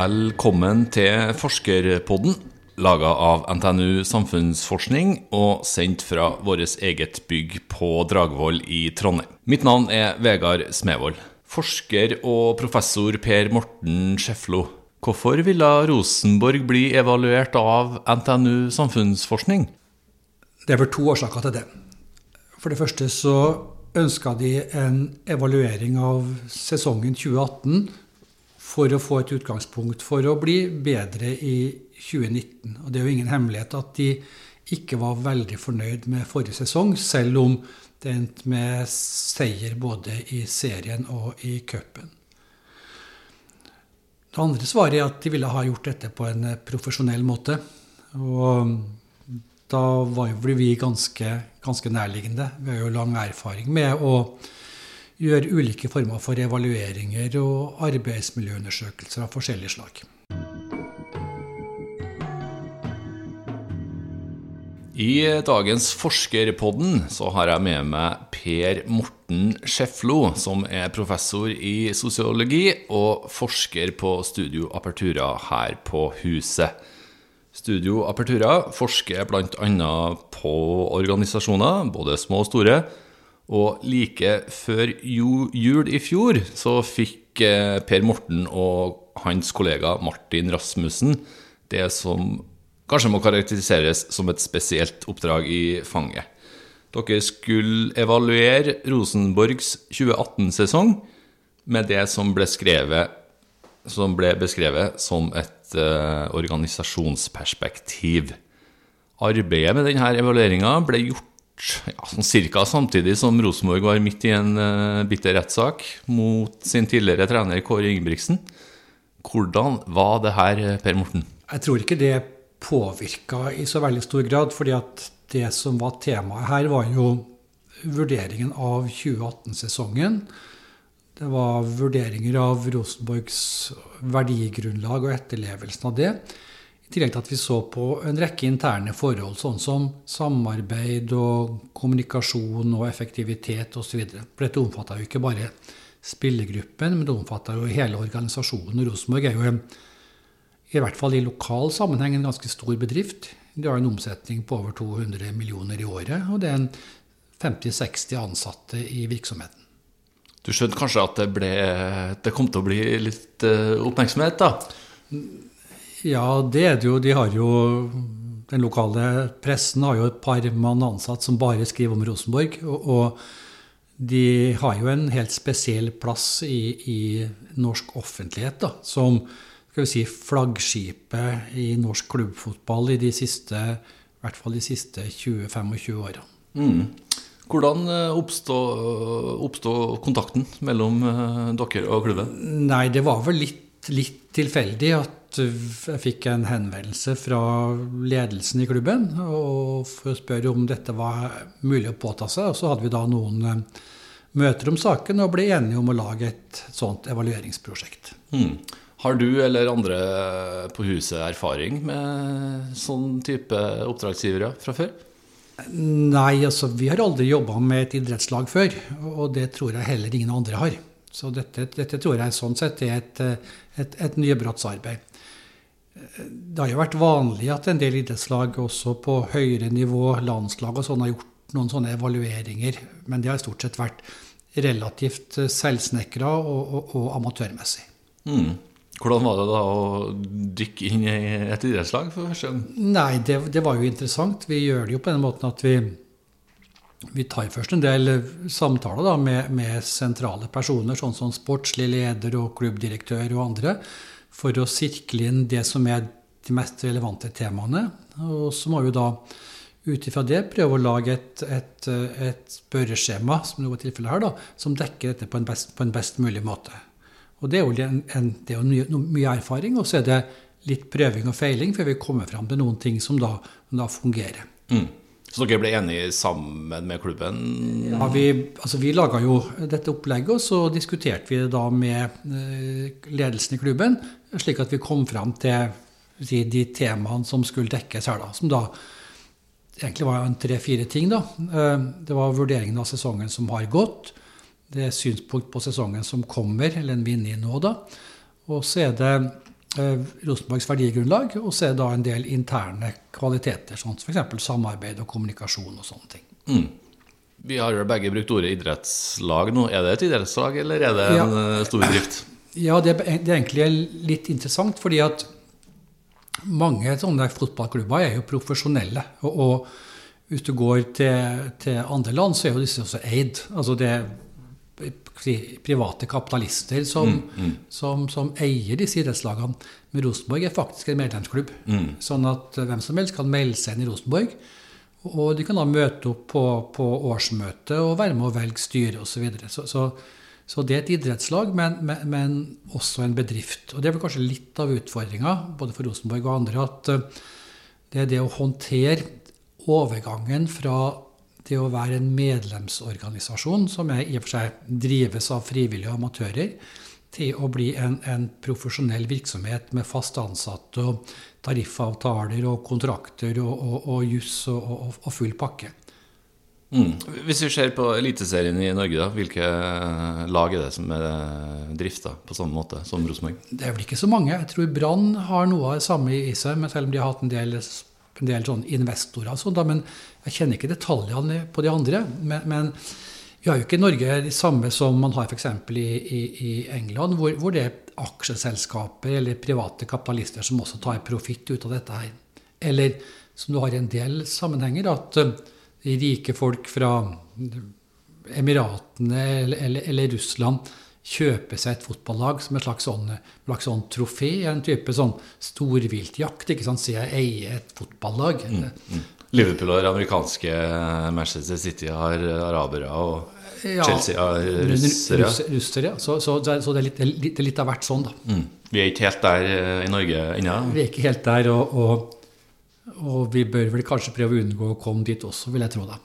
Velkommen til Forskerpodden, laga av NTNU Samfunnsforskning og sendt fra vårt eget bygg på Dragvoll i Trondheim. Mitt navn er Vegard Smevold. Forsker og professor Per Morten Scheflo, hvorfor ville Rosenborg bli evaluert av NTNU Samfunnsforskning? Det er vel to årsaker til det. For det første så ønska de en evaluering av sesongen 2018 for å få et utgangspunkt for å bli bedre i 2019. Og det er jo ingen hemmelighet at de ikke var veldig fornøyd med forrige sesong, selv om det endte med seier både i serien og i cupen. Det andre svaret er at de ville ha gjort dette på en profesjonell måte. Og da var jo vi ganske, ganske nærliggende. Vi har jo lang erfaring med å gjøre ulike former for evalueringer og arbeidsmiljøundersøkelser av forskjellige slag. I dagens Forskerpodden så har jeg med meg Per Morten Scheflo, som er professor i sosiologi og forsker på Studio Apertura her på huset. Studio Apertura forsker bl.a. på organisasjoner, både små og store. Og like før jul i fjor så fikk eh, Per Morten og hans kollega Martin Rasmussen det som kanskje må karakteriseres som et spesielt oppdrag i fanget. Dere skulle evaluere Rosenborgs 2018-sesong med det som ble, skrevet, som ble beskrevet som et uh, organisasjonsperspektiv. Arbeidet med denne evalueringa ble gjort ja, sånn cirka samtidig som Rosenborg var midt i en uh, bitter rettssak mot sin tidligere trener Kåre Ingebrigtsen. Hvordan var det her, Per Morten? Jeg tror ikke det påvirka i så veldig stor grad. fordi at det som var temaet her, var jo vurderingen av 2018-sesongen. Det var vurderinger av Rosenborgs verdigrunnlag og etterlevelsen av det. I tillegg til at vi så på en rekke interne forhold, sånn som samarbeid og kommunikasjon og effektivitet osv. For dette omfatta jo ikke bare spillergruppen, men det omfatta jo hele organisasjonen. Rosenborg er jo i hvert fall i lokal sammenheng en ganske stor bedrift. De har en omsetning på over 200 millioner i året, og det er en 50-60 ansatte i virksomheten. Du skjønte kanskje at det, ble, det kom til å bli litt uh, oppmerksomhet, da? Ja, det er det jo. De har jo Den lokale pressen har jo et par mann ansatt som bare skriver om Rosenborg. Og, de har jo en helt spesiell plass i, i norsk offentlighet, da, som skal vi si, flaggskipet i norsk klubbfotball i de siste, i hvert fall de siste 20-25 åra. Mm. Hvordan eh, oppstod kontakten mellom eh, dere og klubben? Nei, Det var vel litt, litt, tilfeldig at jeg fikk en henvendelse fra ledelsen i klubben og for å spørre om dette var mulig å påta seg. Og så hadde vi da noen eh, møter om saken og ble enige om å lage et sånt evalueringsprosjekt. Mm. Har du eller andre på huset erfaring med sånn type oppdragsgivere fra før? Nei, altså vi har aldri jobba med et idrettslag før. Og det tror jeg heller ingen andre har. Så dette, dette tror jeg sånn sett er et, et, et nybrottsarbeid. Det har jo vært vanlig at en del idrettslag også på høyere nivå, landslag og sånn, har gjort noen sånne evalueringer. Men det har stort sett vært relativt selvsnekra og, og, og amatørmessig. Mm. Hvordan var det da å dykke inn i et idrettslag for første gang? Nei, det, det, var jo interessant. Vi gjør det jo på den måten at vi, vi tar først en del samtaler da, med, med, sentrale personer, sånn som sportslig leder og klubbdirektør og andre, for å sirkle inn det som er de mest relevante temaene. Og så må vi da ut ifra det prøve å lage et, et, et spørreskjema som, her, da, som dekker dette på en, best, på en best mulig måte. Og det er jo, en, en, det er jo mye, mye, erfaring, og så er det litt prøving og feiling før vi kommer fram til noen ting som da, da fungerer. Mm. Så dere ble enige sammen med klubben? Ja, Vi, altså vi laga jo dette opplegget, og så diskuterte vi det da med eh, ledelsen i klubben, slik at vi kom fram til de temaene som skulle dekkes her, da. Som da egentlig var tre-fire ting, da. Eh, det var vurderingen av sesongen som har gått det er synspunkt på sesongen som kommer, eller en i nå, da. Og så er det eh, Rosenborgs verdigrunnlag, og så er det da en del interne kvaliteter, sånn som f.eks. samarbeid og kommunikasjon og sånne ting. Mm. Vi har jo begge brukt ordet idrettslag nå. Er det et idrettslag, eller er det en ja, stor bedrift? Ja, det, det er egentlig litt interessant, fordi at mange sånne fotballklubber er jo profesjonelle. Og, og hvis du går til, til andre land, så er jo disse også eid. Altså det private kapitalister som, som, som eier disse idrettslagene. Men Rosenborg er faktisk en medlemsklubb. Sånn at eh, hvem som helst kan melde seg inn i Rosenborg. Og de kan da møte opp på, på årsmøte og være med å velge styre osv. Så, videre. så, så så det er et idrettslag, men, men, men også en bedrift. Og det er vel kanskje litt av utfordringa, både for Rosenborg og andre, at eh, det er det å håndtere overgangen fra det å være en medlemsorganisasjon, som i og for seg drives av frivillige amatører, til å bli en, en profesjonell virksomhet med fast ansatte og tariffavtaler og kontrakter og, og, og juss og, og full pakke. Mm. Hvis vi ser på Eliteserien i Norge, da, hvilke lag er det som er drifta på samme måte som Rosenborg? Det er vel ikke så mange. Jeg tror Brann har noe av det samme i seg, men selv om de har hatt en del, en del sånn investorer. og sånn da, Men jeg kjenner ikke detaljene på de andre. Men, men vi har jo ikke i Norge de samme som man har f.eks. I, i, i England, hvor, hvor det er aksjeselskaper eller private kapitalister som også tar profitt ut av dette her. Eller som du har i en del sammenhenger, at eh, rike folk fra Emiratene eller, eller, eller Russland kjøpe seg et fotballag som et slags sånn, slags sånn trofé. En type sånn storviltjakt. ikke sant? Så jeg eier et fotballag. Liverpool har amerikanske, Manchester City har arabere, og Ja, Chelsea har russere. russ- russere. Så, så, så det, er litt, litt, litt av hvert sånn, da. Mm. Vi er ikke helt der eh, i Norge ennå. Vi er ikke helt der, og, og, og vi bør vel kanskje prøve å unngå å komme dit også, vil jeg tro. da.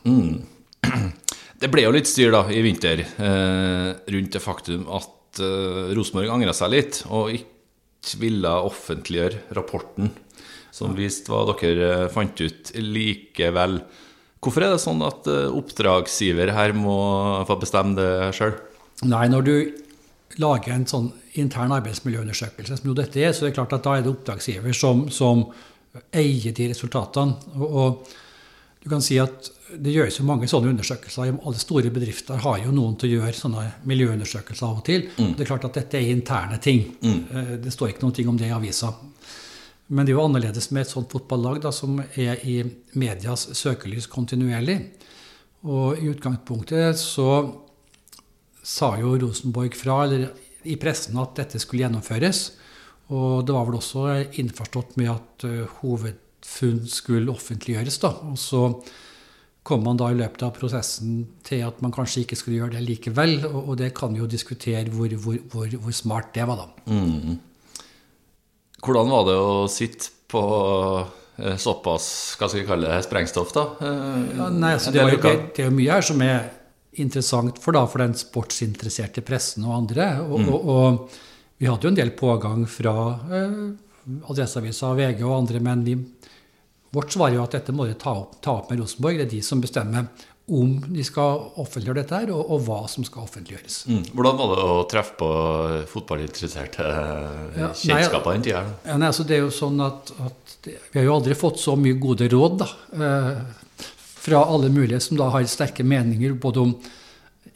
Det ble jo litt styr da i vinter eh, rundt det faktum at eh, Rosenborg angra seg litt og ikke ville offentliggjøre rapporten som viste hva dere eh, fant ut likevel. Hvorfor er det sånn at eh, oppdragsgiver her må få bestemme det sjøl? Nei, når du lager en sånn intern arbeidsmiljøundersøkelse, som jo dette er, så er det klart at da er det oppdragsgiver som, som eier de resultatene. Og, og du kan si at det gjøres jo mange sånne undersøkelser. Alle store bedrifter har jo noen til å gjøre sånne miljøundersøkelser av og til. Det er klart at dette er interne ting. Mm. Det står ikke noen ting om det i avisa. Men det er jo annerledes med et sånt fotballag da, som er i medias søkelys kontinuerlig. Og i utgangspunktet så sa jo Rosenborg fra eller i pressen at dette skulle gjennomføres. Og det var vel også innforstått med at uh, hovedfunn skulle offentliggjøres. da. Og så kom man da i løpet av prosessen til at man kanskje ikke skulle gjøre det likevel. Og, det kan vi jo diskutere hvor, hvor, hvor, hvor smart det var, da. Hvordan var det å sitte på eh, såpass hva skal vi kalle det, sprengstoff, da? Eh, Ja, nei, altså, det, var, jo- det, det er jo mye her som er interessant for, da, for den sportsinteresserte pressen og andre. Og, og, og vi hadde jo en del pågang fra eh, Adresseavisa, VG og andre, men vi, vårt svar er jo at dette må de ta ta opp med Rosenborg. Det er de som bestemmer om de skal offentliggjøre dette her, og, og hva som skal offentliggjøres. Mm. Hvordan var det å treffe på fotballinteresserte Ja, kjennskaper den tida? Ja, nei, altså det er jo sånn at, at det, Vi har jo aldri fått så mye gode råd da, eh, fra alle mulige som da har sterke meninger både om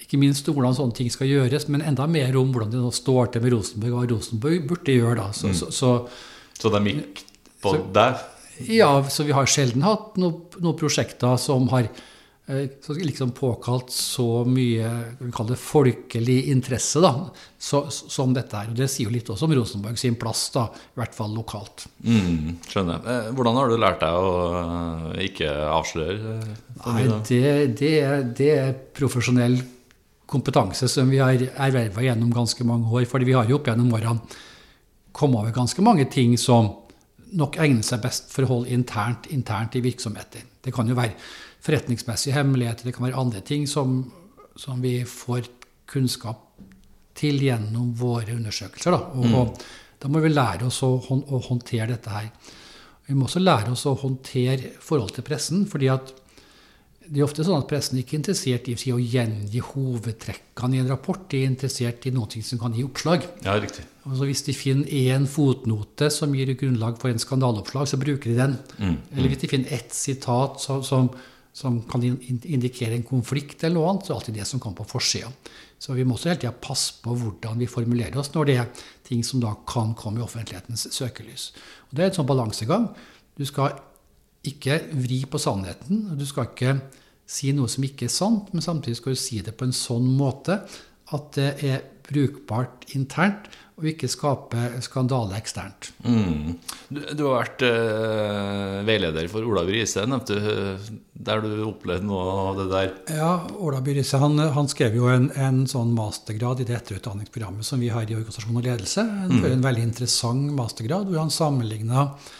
ikke minst hvordan sånne ting skal gjøres, men enda mer om hvordan det nå står til med Rosenborg, og hva Rosenborg burde gjøre. da. Så, så, så Så de gikk på Så- der? ja, så vi har sjelden hatt noen noe prosjekter som har eh, så liksom påkalt så mye vi kaller det folkelig interesse da, så, som dette her. Og det sier jo litt også om Rosenborg sin plass, da, i hvert fall lokalt. Mm, skjønner. Eh, Hvordan har du lært deg å eh, ikke avsløre? Nei, det, det, er, det er profesjonell kompetanse som vi har erverva gjennom ganske mange år. fordi vi har jo opp gjennom årene kommet over ganske mange ting som nok egner seg best for å holde internt, internt i virksomheter. Det kan jo være forretningsmessige hemmeligheter, det kan være andre ting som, som vi får kunnskap til gjennom våre undersøkelser. Da. Og, og da må vi lære oss å, hånd, å håndtere dette her. Vi må også lære oss å håndtere forhold til pressen. fordi at det er ofte sånn at pressen ikke er interessert i å gjengi hovedtrekkene i en rapport. De er interessert i noe som kan gi oppslag. Ja, riktig. Altså Hvis de finner én fotnote som gir grunnlag for en skandaleoppslag, så bruker de den. Mm, Eller hvis de finner ett sitat som, som, som kan indikere en konflikt, eller noe annet, så er det alltid det som kommer på forsida. Så vi må også hele tida passe på hvordan vi formulerer oss når det er ting som da kan komme i offentlighetens søkelys. Og Det er en sånn balansegang. Du skal ikke vri på sannheten. Du skal ikke si noe som ikke er sant, men samtidig skal du si det på en sånn måte at det er brukbart internt, og ikke skape skandale eksternt. Mm. Du, du, har vært eh, veileder for Ola Bryse, Riise, nevnte du, der du opplevde noe av det der? Ja, Ola Bryse Riise han, han, skrev jo en, en, sånn mastergrad i det etterutdanningsprogrammet som vi har i organisasjon og ledelse. En, mm. en veldig interessant mastergrad hvor han sammenligna eh,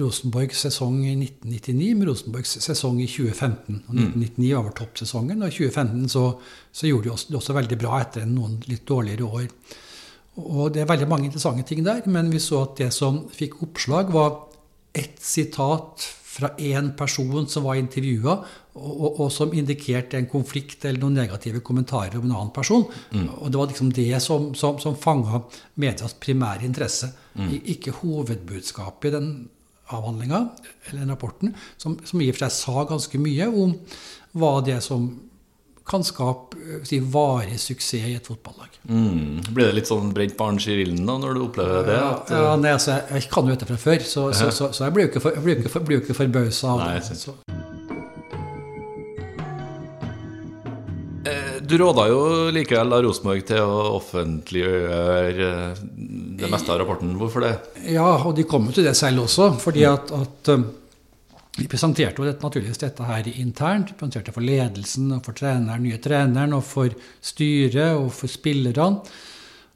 Rosenborgs sesong i 1999 med Rosenborgs sesong i 2015. Og 1999 var vår toppsesongen, og i 2015 så, så gjorde de også, det også veldig bra etter noen litt dårligere år. Og det er veldig mange interessante ting der, men vi så at det som fikk oppslag, var ett sitat fra én person som var intervjua, og, og, og, som indikerte en konflikt eller noen negative kommentarer om en annen person. Mm. Og det var liksom det som, som, som fanga medias primære interesse. Mm. Ikke hovedbudskapet i den avhandlinga eller den rapporten, som, som i og for seg sa ganske mye om hva det som kan skape eh, si, varig suksess i et fotballag. Mm. Blir det litt sånn brent barn i ilden da, når du opplever det? At, ja, ja nei, altså, jeg kan jo dette fra før, så, så, så, så jeg blir jo ikke, for, jeg ikke, for, ikke forbausa av det. Eh, du råda jo likevel da Rosenborg til å offentliggjøre eh, det meste av rapporten. Hvorfor det? Ja, og de kom jo til det selv også. fordi at, at vi presenterte jo dette, naturligvis dette her internt. Vi presenterte for ledelsen, og for treneren, nye treneren, og for styret og for spillerne.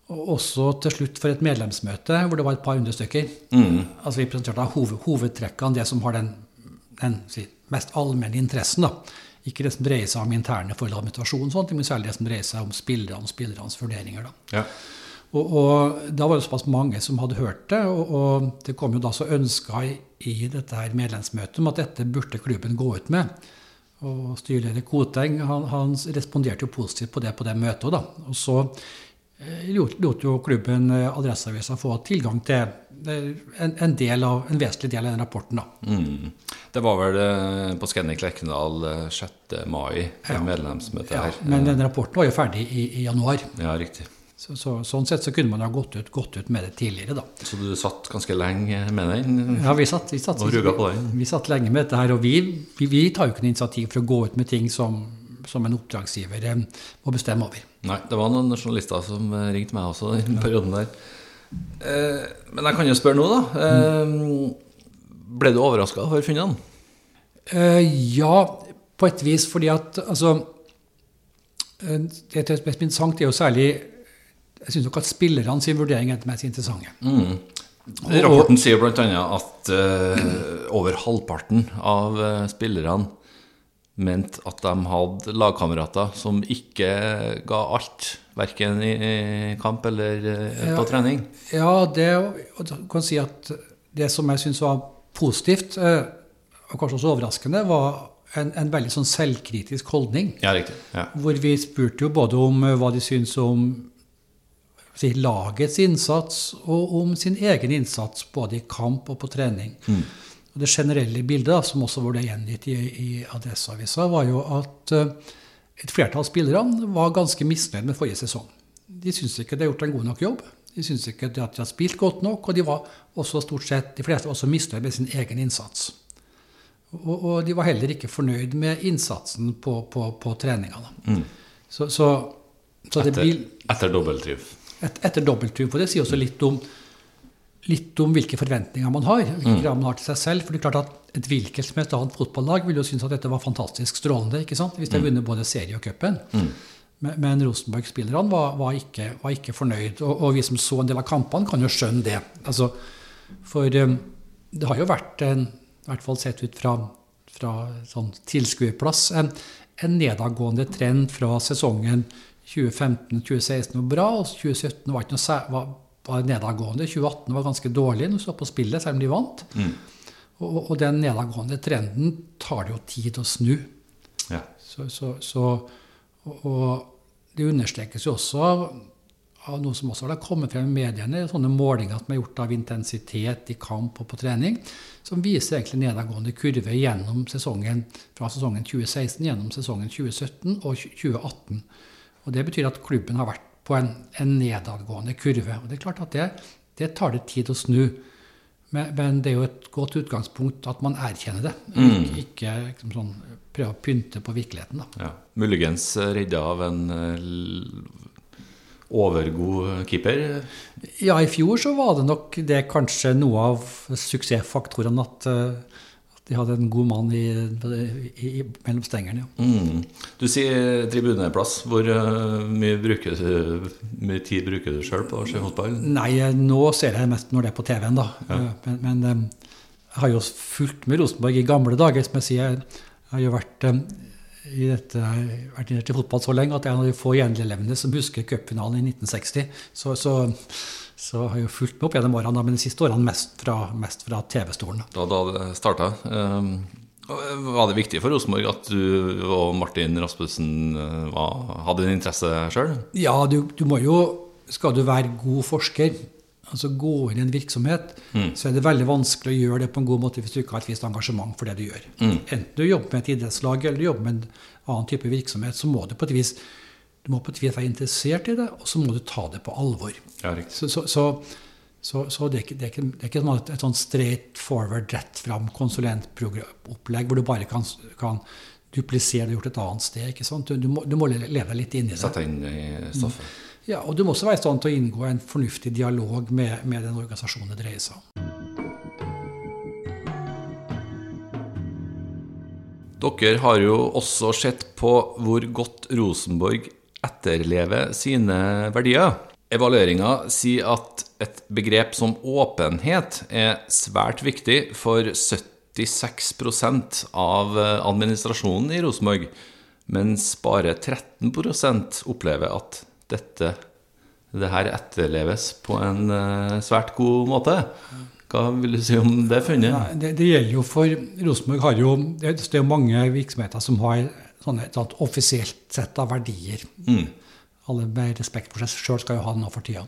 Og også til slutt for et medlemsmøte hvor det var et par hundre stykker. Mm. Altså Vi presenterte hoved, hovedtrekkene, det som har den, den si, mest allmenne interessen. da. Ikke det som dreier seg om interne forhold og administrasjon, sånt, men særlig det som dreier seg om spillerne og spillernes vurderinger. da. Ja. Og, og, da var det såpass mange som hadde hørt det, og, og det kom jo da så ønska i, i dette her medlemsmøtet om at dette burde klubben gå ut med. Og styreleder Koteng han, han, responderte jo positivt på det på det møtet. Da. Og så eh, lot, jo klubben eh, Adresseavisa få tilgang til eh, en, en, del av, en, vesentlig del av den rapporten. Da. Mm. Det var vel eh, på Scandic Lerkendal 6. mai, ja. medlemsmøtet her. Ja, men den rapporten var jo ferdig i, i januar. Ja, riktig. Så, så, sånn sett så kunne man ha gått ut, gått ut, med det tidligere, da. Så du satt ganske lenge med den? Ja, vi satt, vi satt, og ruga på den? Vi, vi satt lenge med dette her. Og vi, vi, vi tar jo ikke noe initiativ for å gå ut med ting som, som en oppdragsgiver eh, må bestemme over. Nei, det var noen journalister som eh, ringte meg også i den perioden der. Eh, men jeg kan jo spørre nå, da. Eh, ble du overraska over funnene? Eh, ja, på et vis. Fordi at altså Det som er interessant, er jo særlig jeg syns nok at spillerne sin vurdering er det mest interessante. Mm. Rapporten sier bl.a. at uh, over halvparten av uh, spillerne mente at de hadde lagkamerater som ikke ga alt, verken i, kamp eller uh, på trening. Ja, det kan si at det som jeg syns var positivt, og kanskje også overraskende, var en, en veldig sånn selvkritisk holdning. Ja, riktig. Ja. Hvor vi spurte jo både om hva de syns om si, lagets innsats og om sin egen innsats både i kamp og på trening. Mm. Og det generelle bildet, da, som også ble gjengitt i, i Adresseavisa, var jo at uh, et flertall av spillerne var ganske misnøyd med forrige sesong. De syntes ikke de har gjort en god nok jobb. De syntes ikke at de hadde spilt godt nok, og de var også stort sett, de fleste var også misnøyd med sin egen innsats. Og, og, de var heller ikke fornøyd med innsatsen på, på, på treningene. Mm. Så, så, så etter, etter dobbelttriv et, etter dobbelttur For det sier også litt om, litt om hvilke forventninger man har. hvilke mm. krav man har til seg selv. For det er klart at Et hvilket som helst annet fotballag ville jo synes at dette var fantastisk strålende ikke sant? hvis de har mm. vunnet både serie og cupen. Mm. Men, men Rosenborg-spillerne var, var, var, ikke, fornøyd. Og, og, vi som så en del av kampene, kan jo skjønne det. Altså, for um, det har jo vært, en, i hvert fall sett ut fra, fra sånn tilskuerplass, en, en nedadgående trend fra sesongen 2015-2016 var bra, og 2017 var ikke noe var, var nedadgående. 2018 var ganske dårlig når du så på spillet, selv om de vant. Mm. Og, og den nedadgående trenden tar det jo tid å snu. Ja. Så, så, så, og, og det understrekes jo også av, av noe som også har kommet frem i mediene, sånne målinger som er gjort av intensitet i kamp og på trening, som viser egentlig nedadgående kurve gjennom sesongen, fra sesongen 2016 gjennom sesongen 2017 og 2018. Og Det betyr at klubben har vært på en, en nedadgående kurve. Og det er klart at det, det tar det tid å snu. Men, men, det er jo et godt utgangspunkt at man erkjenner det. Mm. Ikke, ikke liksom sånn, prøve å pynte på virkeligheten. Ja. Muligens redda av en overgod keeper? Ja, i fjor så var det nok det kanskje noe av suksessfaktorene at, at de hadde en god mann i, i, i, mellom stengerne. Ja. Mm. Du sier tribuneplass. Hvor mye, bruker mye tid bruker du sjøl på å se fotball? Nei, nå ser jeg mest når det er på TV-en, da. Ja. Men, men, jeg har jo fulgt med Rosenborg i gamle dager, som jeg sier. Jeg har jo vært i dette, vært inne til fotball så lenge at jeg er en av de få gjenlevende som husker cupfinalen i 1960. Så, så, så, har jeg jo fulgt med opp gjennom årene, men de siste årene mest fra, mest fra TV-stolen. Da, da det starta. Um, var det viktig for Rosenborg at du og Martin Rasmussen var, hadde en interesse sjøl? Ja, du, du må jo Skal du være god forsker altså gå inn i en virksomhet, mm. så er det veldig vanskelig å gjøre det på en god måte hvis du ikke har et visst engasjement for det du gjør. Mm. Enten du jobber med et idrettslag eller du jobber med en annen type virksomhet, så må du på et vis, du må på et vis være interessert i det, og så må du ta det på alvor. Ja, så, så, så, så, det er ikke, det er ikke, det er ikke sånn et, et sånn straight forward, rett fram konsulentopplegg hvor du bare kan, kan duplisere det gjort et annet sted. ikke sant? Du, du, må, du må, leve litt inn i det. Sette inn i stoffet. Mm. Ja, og du må også være i stand til å inngå en fornuftig dialog med, med den organisasjonen det dreier seg om. Dere har jo også sett på hvor godt Rosenborg etterlever sine verdier. Evalueringa sier at et begrep som åpenhet er svært viktig for 76% av administrasjonen i Rosenborg, mens bare 13% opplever at dette det her etterleves på en uh, svært god måte. Hva vil du si om det funnet? Ja, det, det, gjelder jo for Rosenborg har jo Det er jo mange virksomheter som har sånne, et sånt offisielt sett av verdier. Mm. Alle med respekt for seg sjøl skal jo ha noe for tida.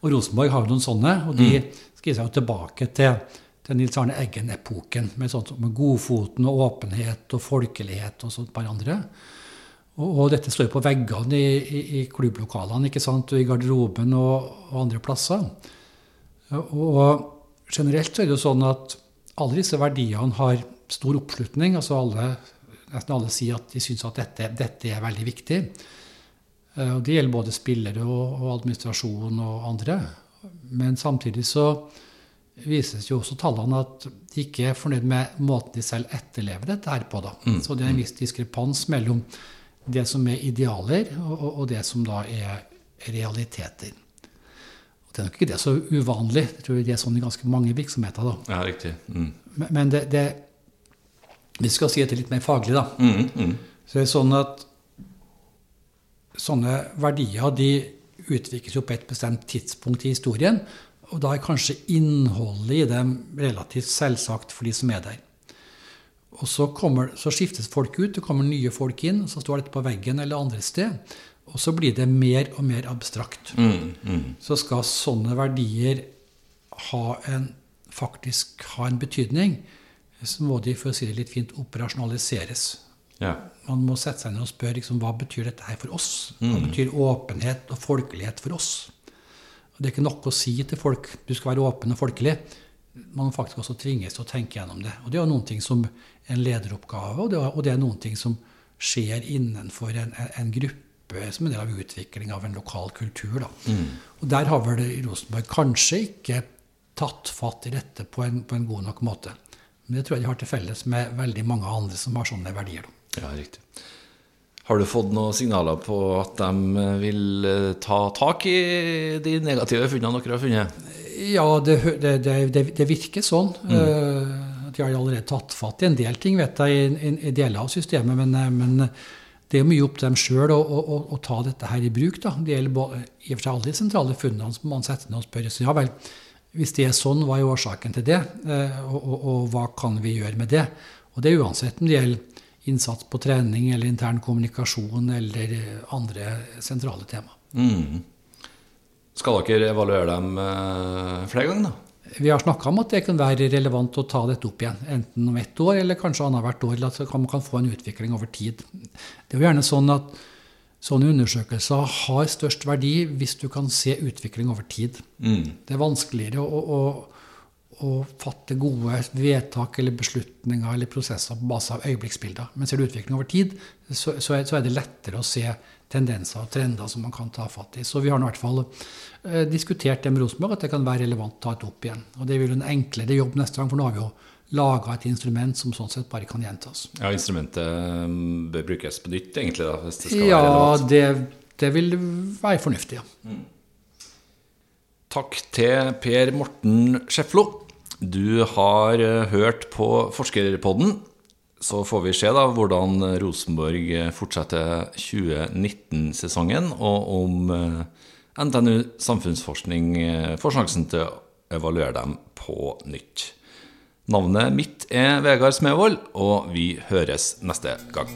Og Rosenborg har jo noen sånne, og de mm. skriver seg jo tilbake til, til Nils Arne Eggen-epoken, med sånt med godfoten og åpenhet og folkelighet og sånt par andre. Og, og, dette står jo på veggene i, i, i, klubblokalene ikke sant? og i garderoben og, og, andre plasser. Og generelt så er det jo sånn at alle disse verdiene har stor oppslutning. altså alle, Nesten alle sier at de syns at dette, dette, er veldig viktig. Eh, og Det gjelder både spillere og, og administrasjon og andre. Men samtidig så vises jo også tallene at de ikke er fornøyd med måten de selv etterlever dette her på. da. Mm. Så det er en viss diskrepans mellom det som er idealer, og, og, det som da er realiteter. Og det er nok ikke det så uvanlig. Jeg tror det er sånn i ganske mange virksomheter. da. Ja, riktig. Mm. Men, men det, det, Vi skal si det litt mer faglig, da. Mm, mm. Så det er sånn at sånne verdier de utvikles jo på et bestemt tidspunkt i historien. Og da er kanskje innholdet i dem relativt selvsagt for de som er der. Og så, kommer, så, skiftes folk ut, det kommer nye folk inn, så står dette på veggen eller andre sted. Og så blir det mer og mer abstrakt. Mm, mm. Så skal sånne verdier ha en, faktisk ha en betydning, så må de for å si det litt fint, operasjonaliseres. Ja. Man må sette seg ned og spørre liksom, hva betyr dette her for oss. Hva mm. betyr åpenhet og folkelighet for oss? Og det er ikke nok å si til folk du skal være åpen og folkelig man faktisk også tvinges til å tenke gjennom det. Og det er jo noen ting som en lederoppgave, og det, og det er noen ting som skjer innenfor en, en gruppe som en del av utvikling av en lokal kultur. Mm. Og der har vel Rosenborg kanskje ikke tatt fatt i dette på en, på en, god nok måte. Men det tror jeg de har til felles med veldig mange andre som har sånne verdier. Da. Ja, riktig. Har du fått noen signaler på at de vil eh, ta tak i de negative funnene dere har funnet? Ja, det, det, det, det virker sånn. Mm. De har allerede tatt fatt i en del ting vet jeg, i, i deler av systemet. Men, eh, men, det er mye opp til dem sjøl å, å, å, ta dette her i bruk. Da. Det gjelder i og for seg alle de sentrale funnene som man setter ned og spør. Ja vel, Hvis det er sånn, hva er årsaken til det, eh, og, og, og, hva kan vi gjøre med det? Og det er uansett om det gjelder innsats på trening eller intern kommunikasjon eller andre sentrale tema. Mm. Skal dere evaluere dem eh, flere ganger, da? Vi har snakka om at det kan være relevant å ta dette opp igjen, enten om ett år eller kanskje annethvert år, at man kan få en utvikling over tid. Det er jo gjerne sånn at sånne undersøkelser har størst verdi hvis du kan se utvikling over tid. Mm. Det er vanskeligere å, å, å, fatte gode vedtak eller beslutninger eller prosesser på base av øyeblikksbilder. Men ser du utvikling over tid, så, så, er, så er det lettere å se tendenser og trender som man kan ta fatt i. Så vi har i hvert fall eh, diskutert det med Rosenborg, at det kan være relevant å ta det opp igjen. Og det blir en enklere jobb neste gang, for nå har vi jo laga et instrument som sånn sett bare kan gjentas. Ja, instrumentet mm, bør brukes på nytt, egentlig? da, hvis det skal ja, være relevant? Det, det vil være fornuftig, ja. Mm. Takk til Per Morten Skjeflo. Du har eh, hørt på Forskerpodden. Så får vi se da hvordan Rosenborg fortsetter 2019-sesongen, og om eh, NTNU Samfunnsforskning eh, får sjansen til å evaluere dem på nytt. Navnet mitt er Vegard Smevold, og vi høres neste gang.